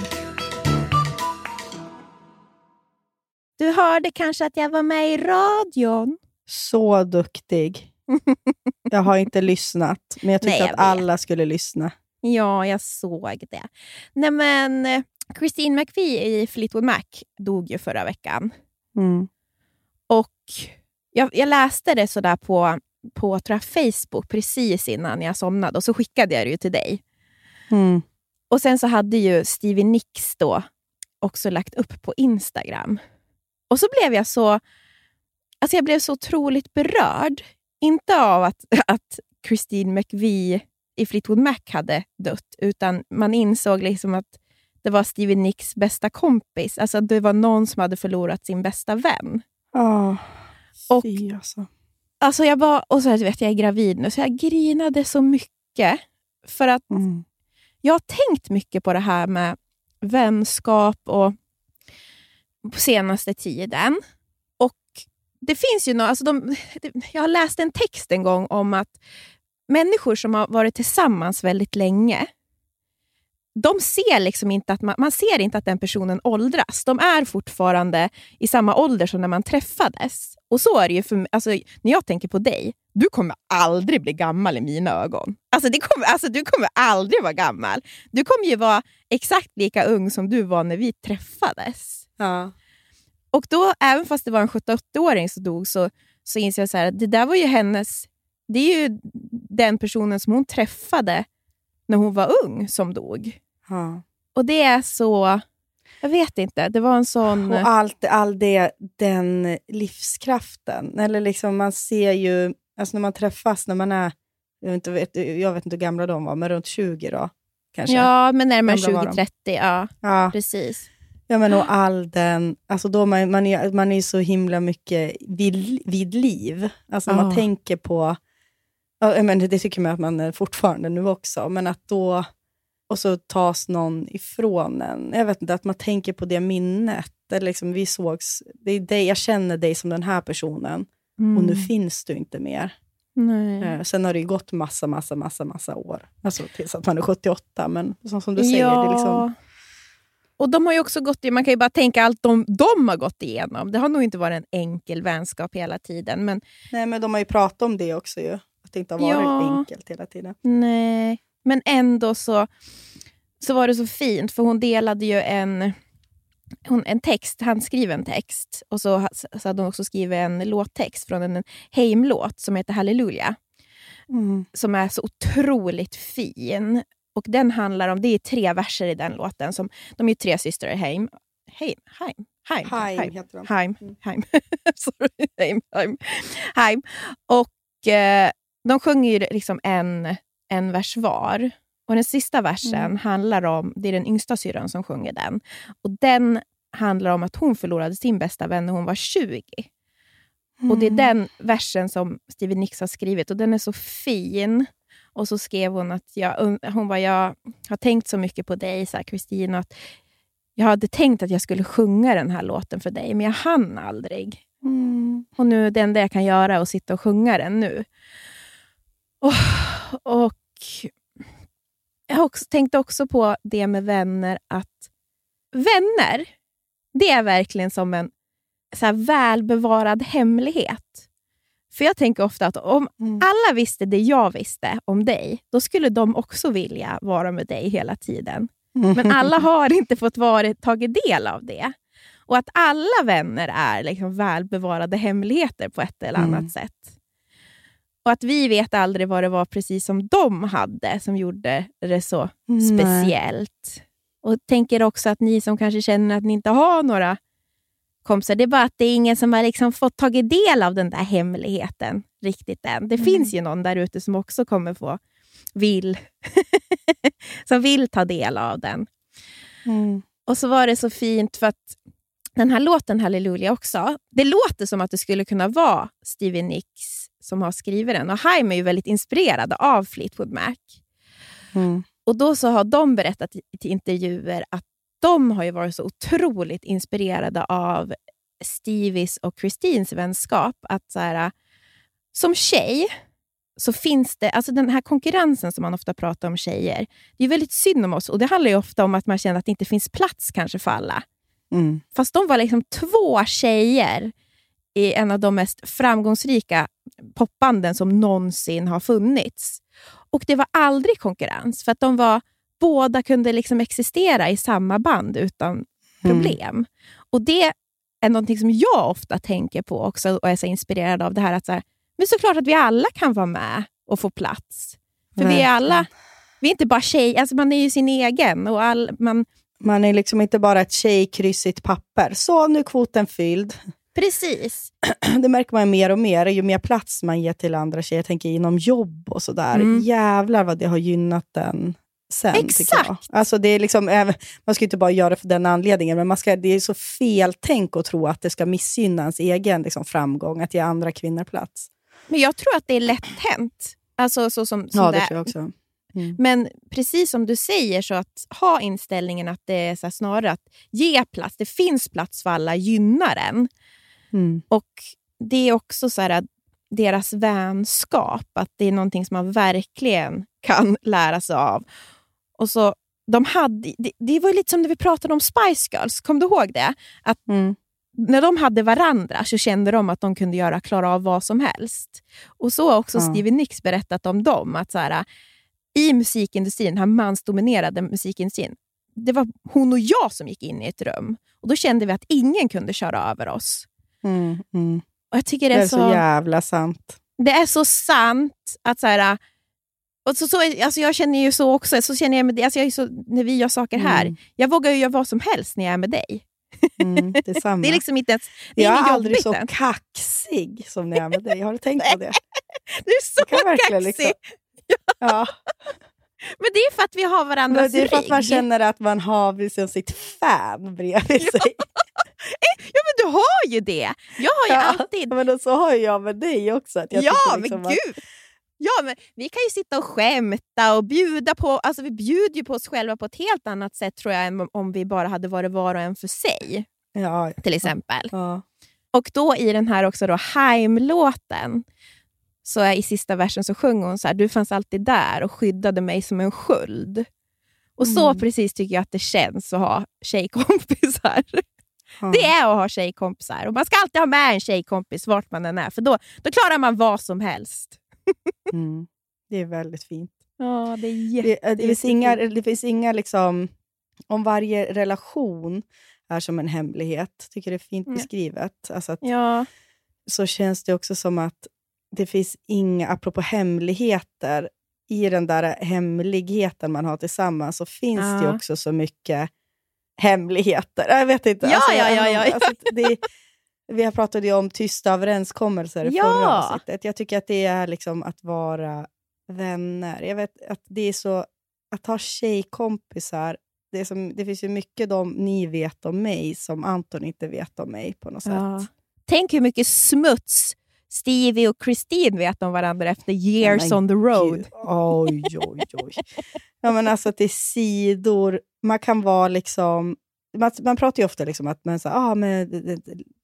Du hörde kanske att jag var med i radion? Så duktig. [laughs] Jag har inte lyssnat, men jag tyckte Nej, jag att vet. alla skulle lyssna. Ja, jag såg det. Nej men, eh, Christine McVie i Fleetwood Mac dog ju förra veckan. Mm. Och jag, jag läste det sådär på, på tror jag, Facebook precis innan jag somnade och så skickade jag det ju till dig. Mm. Och sen så hade ju Stevie Nicks då också lagt upp på Instagram. Och så blev jag så alltså jag blev så otroligt berörd. Inte av att, [laughs] att Christine McVie i Fleetwood Mac hade dött, utan man insåg liksom att det var Stevie Nicks bästa kompis. Alltså att det var någon som hade förlorat sin bästa vän. Ja, Och- fy alltså. Alltså jag var, och så här, vet, jag är gravid nu, så jag grinade så mycket. För att Mm. jag har tänkt mycket på det här med vänskap och på senaste tiden. Och det finns ju no, alltså de, Jag har läst en text en gång om att människor som har varit tillsammans väldigt länge, de ser liksom inte att man, man ser inte att den personen åldras. De är fortfarande i samma ålder som när man träffades. Och så är det ju för mig. Alltså, när jag tänker på dig, du kommer aldrig bli gammal i mina ögon. Alltså, det kommer, alltså, du kommer aldrig vara gammal. Du kommer ju vara exakt lika ung som du var när vi träffades. Ja. Och då, även fast det var en 78-åring som dog, så, så inser jag så att det där var ju hennes... Det är ju den personen som hon träffade när hon var ung som dog. Ja. Och det är så... Jag vet inte, det var en sån... Och allt, all det, den livskraften. Eller liksom man ser ju, alltså när man träffas när man är, jag vet inte, vet, jag vet inte hur gamla de var, men runt 20 då. Kanske. ja, men närmare Gamla var de. 20-30. Ja, ja. precis. Ja, men och all den... Alltså då man, man, är, man är så himla mycket vid, vid liv. Alltså man tänker på... Ja, menar, det tycker man att man är fortfarande nu också, men att då... Och så tas någon ifrån en. Jag vet inte, att man tänker på det minnet. Eller liksom, vi sågs, det är dig, jag känner dig som den här personen och nu finns du inte mer. Nej. Eh, Sen har det ju gått massa, massa, massa, massa år. Alltså tills att man är 78, men som, som du säger, ja. det är liksom... och de har ju också gått, man kan ju bara tänka allt de, de har gått igenom. Det har nog inte varit en enkel vänskap hela tiden. Men, Nej, men de har ju pratat om det också ju. Att det inte har varit Ja. enkelt hela tiden. nej. men ändå så, så var det så fint, för hon delade ju en, hon, en text, handskriven text. Och så, så hade hon också skrivit en låttext från en Heim-låt som heter Halleluja. Mm. som är så otroligt fin. Och den handlar om, det är tre verser i den låten. Som, de är tre systrar, Heim. Heim? Heim? Heim? Haim heter de. Heim. Mm. Heim. [laughs] Sorry. Heim. Heim. Heim. Och eh, de sjunger ju liksom en, en vers var. Och den sista versen Mm. handlar om, det är den yngsta syrran som sjunger den. Och den handlar om att hon förlorade sin bästa vän när hon var 20. Och Det är den versen som Stevie Nicks har skrivit och den är så fin. Och så skrev hon att jag, hon bara, jag har tänkt så mycket på dig, så här, Kristin, och att jag hade tänkt att jag skulle sjunga den här låten för dig, men jag hann aldrig. Mm. Och nu det enda jag kan göra är att sitta och sjunga den nu. Och, och Jag också, tänkte också på det med vänner, att vänner, det är verkligen som en så välbevarad hemlighet. För jag tänker ofta att om Mm. alla visste det jag visste om dig, då skulle de också vilja vara med dig hela tiden. Men alla har inte fått vara, tagit del av det. Och att alla vänner är liksom välbevarade hemligheter på ett eller annat Mm. sätt. Och att vi vet aldrig vad det var precis som de hade som gjorde det så speciellt. Och tänker också att ni som kanske känner att ni inte har några kompisar, det är bara att det är ingen som har liksom fått tagit del av den där hemligheten riktigt än. Det Mm. finns ju någon där ute som också kommer få vill, [laughs] som vill ta del av den. Mm. Och så var det så fint för att den här låten Halleluja också, det låter som att det skulle kunna vara Stevie Nicks som har skrivit den. Och Haim är ju väldigt inspirerad av Fleetwood Mac. Mm. Och då så har de berättat i intervjuer att de har ju varit så otroligt inspirerade av Stevies och Christines vänskap. Att så här, som tjej så finns det, alltså den här konkurrensen som man ofta pratar om tjejer, det är väldigt synd om oss och det handlar ju ofta om att man känner att det inte finns plats kanske för alla. Mm. Fast de var liksom två tjejer i en av de mest framgångsrika popbanden som någonsin har funnits. Och det var aldrig konkurrens, för att de var, båda kunde liksom existera i samma band utan problem. Och Det är någonting som jag ofta tänker på också och är så inspirerad av. det här att så här, Men såklart att vi alla kan vara med och få plats. För vi är Verkligen. alla, vi är inte bara tjejer, alltså man är ju sin egen. Och all, man, Man är liksom inte bara ett tjejkryss i ett papper. Så, nu är kvoten fylld. precis. [clears throat] Det märker man mer och mer. Ju mer plats man ger till andra tjejer, jag tänker inom jobb och sådär. Mm. Jävlar vad det har gynnat den sen. Exakt. Alltså det är liksom, man ska inte bara göra det för den anledningen, men man ska, det är så fel tänk att tro att det ska missgynna ens egen liksom, framgång, att ge andra kvinnor plats. Men jag tror att det är lätt hänt. Alltså, så som, som Ja, det tror jag också. Men precis som du säger, så att ha inställningen att det är så snarare att ge plats, det finns plats för alla, gynnar en. Mm. Och det är också så här, att deras vänskap, att det är någonting som man verkligen kan lära sig av. Och så, de hade, det, det var lite som när vi pratade om Spice Girls, kom du ihåg det? Att Mm. när de hade varandra så kände de att de kunde göra, klara av vad som helst. Och så har också Ja. Stevie Nicks berättat om dem. Att så här, I musikindustrin, den här mansdominerade musikindustrin, det var hon och jag som gick in i ett rum. Och Då kände vi att ingen kunde köra över oss. Mm. Mm. Och jag tycker Det det är är så så, jävla sant. det är så sant. att så här, och så, så, alltså Jag känner ju så också. Så känner jag med, alltså jag är så, när vi gör saker här. Mm. Jag vågar ju göra vad som helst när jag är med dig. Mm. Det är [laughs] liksom inte ens, det är jag är aldrig så än. kaxig som när jag är med dig. Har du tänkt på det? [laughs] Du är så kaxig! liksom- [laughs] Ja. Men det är för att vi har varandras Men det är för att man rygg. känner att man har liksom sitt fan bredvid sig. Ja, men du har ju det! Jag har ju Ja, alltid... Men så har jag med dig också. Att jag ja, men liksom att- gud! Ja, men vi kan ju sitta och skämta och bjuda på... Alltså vi bjuder ju på oss själva på ett helt annat sätt tror jag än om vi bara hade varit var och en för sig. Ja, Till exempel. ja. Och då i den här också då Haim-låten, så är i sista versen så sjunger hon så här, du fanns alltid där och skyddade mig som en sköld. Och så Mm. precis tycker jag att det känns att ha tjejkompisar. Ja. Det är att ha tjejkompisar. Och man ska alltid ha med en tjejkompis vart man än är, för då, då klarar man vad som helst. [laughs] Mm. Det är väldigt fint. Ja, det är Det, det, finns inga, det finns inga liksom... Om varje relation är som en hemlighet, tycker det är fint Mm. beskrivet. Alltså att, Ja, Så känns det också som att det finns inga, apropå hemligheter, i den där hemligheten man har tillsammans så finns det Ja. också så mycket hemligheter. Jag vet inte. Ja, ja, jag- ja, ja, ja. Alltså, det, vi har pratat ju om tysta överenskommelser i Ja. förra avsnittet. Jag tycker att det är liksom att vara vänner. Jag vet att det är så... Att ha tjejkompisar, det, som, det finns ju mycket de ni vet om mig som Anton inte vet om mig på något Ja. sätt. Tänk hur mycket smuts Stevie och Christine vet om varandra efter years men on the road. Gud, Oj, oj, oj. Ja, men alltså att det är sidor. Man kan vara liksom... Man, man pratar ju ofta liksom att man så, ah, men,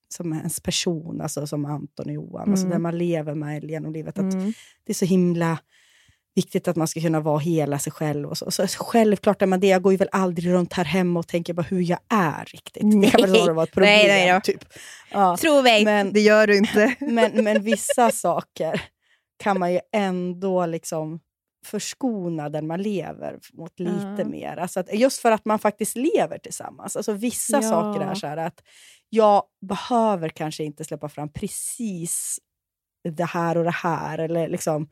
som ens person, alltså som Anton och Johan, alltså Mm. där man lever med genom livet. Att Mm. Det är så himla viktigt att man ska kunna vara hela sig själv. Och så. Så självklart är man det. Jag går ju väl aldrig runt här hemma och tänker bara hur jag är riktigt. Det kan väl Nej. vara ett problem. Nej, nej. Typ. Ja. Tro mig, Men- det gör du inte. [laughs] Men, men vissa saker kan man ju ändå liksom förskona den man lever mot lite Ja. mer. Alltså att, just för att man faktiskt lever tillsammans. Alltså vissa Ja. saker är så här att jag behöver kanske inte släppa fram precis det här och det här. Eller liksom,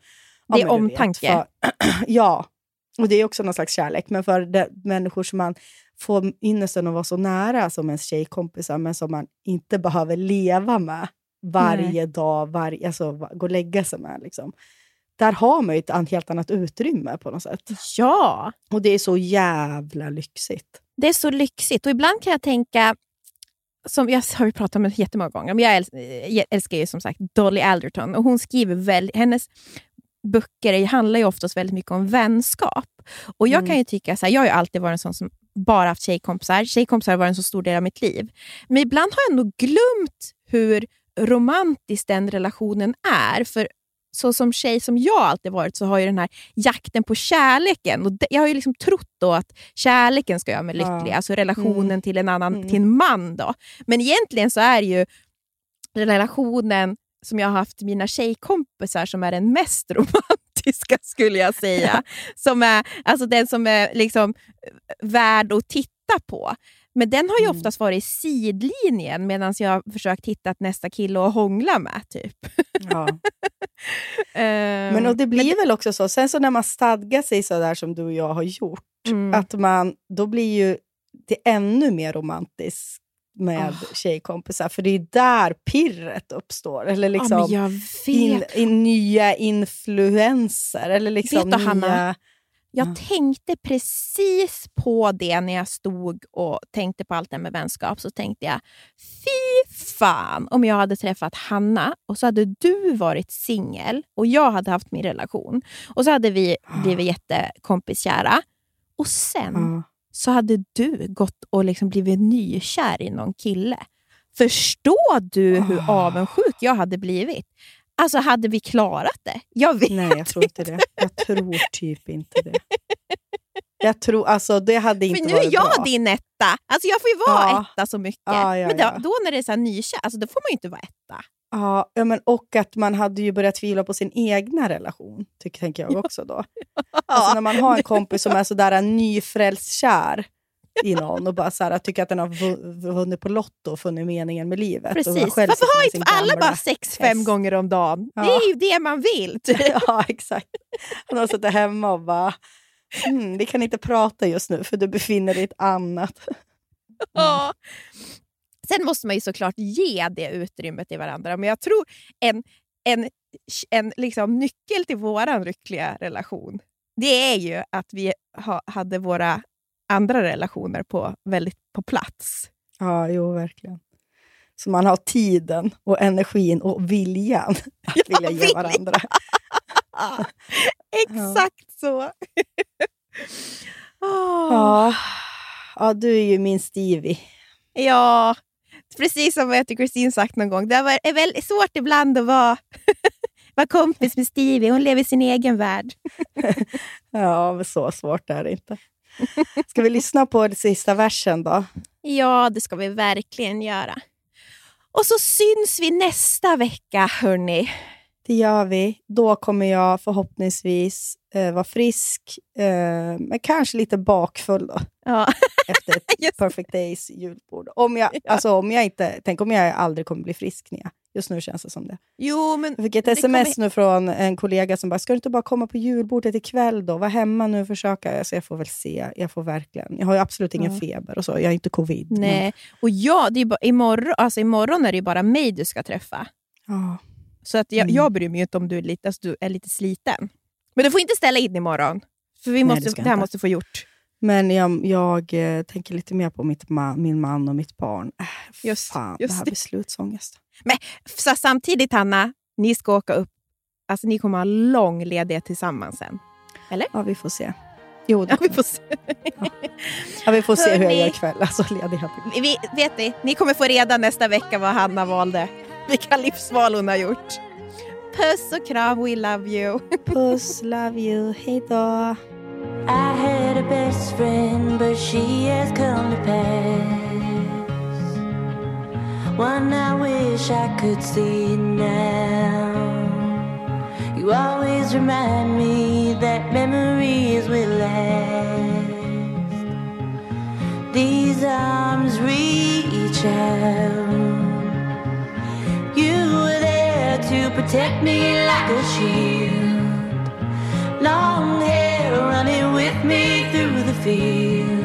Det är vet, omtanke. för- [clears throat] ja, och det är också någon slags kärlek. Men för de människor som man får ynnesten att vara så nära som ens tjejkompisar, men som man inte behöver leva med varje dag, varje, alltså, gå och lägga sig med. Liksom. Där har man ju ett helt annat utrymme på något sätt. Ja, Och det är så jävla lyxigt. det är så lyxigt. Och ibland kan jag tänka, som jag har ju pratat om jättemånga gånger, men jag älskar, jag älskar ju som sagt Dolly Alderton. Och hon skriver väl, hennes böcker handlar ju oftast väldigt mycket om vänskap. Och jag Mm. kan ju tycka, så här, jag har ju alltid varit en sån som bara haft tjejkompisar. Tjejkompisar har varit en så stor del av mitt liv. Men ibland har jag ändå glömt hur romantisk den relationen är. För så som tjej som jag alltid varit så har ju den här jakten på kärleken. Och det, jag har ju liksom trott då att kärleken ska göra mig Ja. lycklig. Alltså relationen Mm. till en annan, Mm. till en man. då. Men egentligen så är ju relationen som jag har haft med mina tjejkompisar som är den mest [laughs] romantiska skulle jag säga. som är, alltså den som är liksom eh, värd att titta på. Men den har ju Mm. oftast varit i sidlinjen medan jag har försökt hitta nästa kille att hångla med. Typ. Ja. [laughs] Ehm, Men och det blir väl också så, sen så när man stadgar sig så där som du och jag har gjort, mm. att man, då blir ju det ännu mer romantiskt med Ah. tjejkompisar. För det är där pirret uppstår. Eller liksom men vet. in, in, nya influenser. Eller liksom Vet du, nya... Hanna? Jag Ja. tänkte precis på det när jag stod och tänkte på allt det här med vänskap. Så tänkte jag, fy fan om jag hade träffat Hanna och så hade du varit singel och jag hade haft min relation. Och så hade vi blivit jättekompiskära. Och sen Ja. så hade du gått och liksom blivit nykär i någon kille. Förstår du hur Ah. avundsjuk jag hade blivit? Alltså hade vi klarat det? Jag vet Nej, jag tror inte det. Jag tror typ inte det. Jag tror, alltså det hade inte För nu är varit jag bra. din etta. Alltså jag får ju vara Ja. etta så mycket. Ja, ja, men då, då när det är så här nykär, alltså då får man ju inte vara etta. Ja, ja, men och att man hade ju börjat tvivla på sin egna relation, tycker, tänker jag också då. [laughs] Alltså när man har en kompis som är sådär nyfrälst kär i någon och bara så här, tycker att den har vu- vunnit på Lotto och funnit meningen med livet. Precis. Varför har inte alla bara sex fem häst. gånger om dagen? Ja. Det är ju det man vill. typ. [laughs] Ja, exakt. Han har suttit hemma och bara, mm, vi kan inte prata just nu för du befinner dig i ett annat. [laughs] Ja. Sen måste man ju såklart ge det utrymmet till varandra. Men jag tror en, en, en liksom nyckel till vår lyckliga relation, det är ju att vi ha, hade våra andra relationer på, väldigt på plats. Ja, jo, verkligen. Så man har tiden och energin och viljan att [laughs] vilja ge viljan. varandra. [laughs] Exakt så! Åh. Ja. ja, du är ju min Stevie. Ja, precis som jag till Kristin sagt någon gång. Det är väl svårt ibland att vara, [laughs] vara kompis med Stevie. Hon lever i sin egen värld. Ja, men så svårt är det inte. [laughs] Ska vi lyssna på den sista versen då? Ja, det ska vi verkligen göra. Och så syns vi nästa vecka, hörni. Det gör vi. Då kommer jag förhoppningsvis eh, vara frisk, eh, men kanske lite bakfull då, Ja. [laughs] efter ett. Perfect Days julbord. Om jag, alltså, om jag inte, tänk om jag aldrig kommer bli frisk, Nia. Just nu känns det som det. Jo, men Jag fick ett Det sms kommer- nu från en kollega som bara, ska du inte bara komma på julbordet ikväll då? Var hemma nu och försöka. Så jag får väl se. Jag får verkligen. Jag har ju absolut ingen Ja. feber och så. Jag har inte covid. men- Nej. Och ja, det är bara, imorgon, alltså imorgon är det bara mig du ska träffa. Ja. Så att jag, Mm. jag bryr mig inte om du är, lite, alltså, du är lite sliten. Men du får inte ställa in imorgon. För vi Nej, måste, det ska det, här jag inte. måste få gjort. Men jag, jag eh, tänker lite mer på mitt ma- min man och mitt barn. Äh, Just- fan, just det här det. beslutsångest. Så samtidigt, Hanna, ni ska åka upp. Alltså ni kommer ha lång ledighet tillsammans sen. Ja, vi får se. Jo, Ja, vi får se. [laughs] Ja, vi får se hur jag gör ikväll. Alltså ledighet. Vi, vet ni, ni kommer få reda nästa vecka vad Hanna valde. Vilka livsval hon har gjort. Puss och kram, we love you. [laughs] Puss, love you, hej då. I had a best friend, but she has come to pass. One I wish I could see now. You always remind me that memories will last. These arms reach out. You were there to protect me like a shield. Long hair running with me through the field.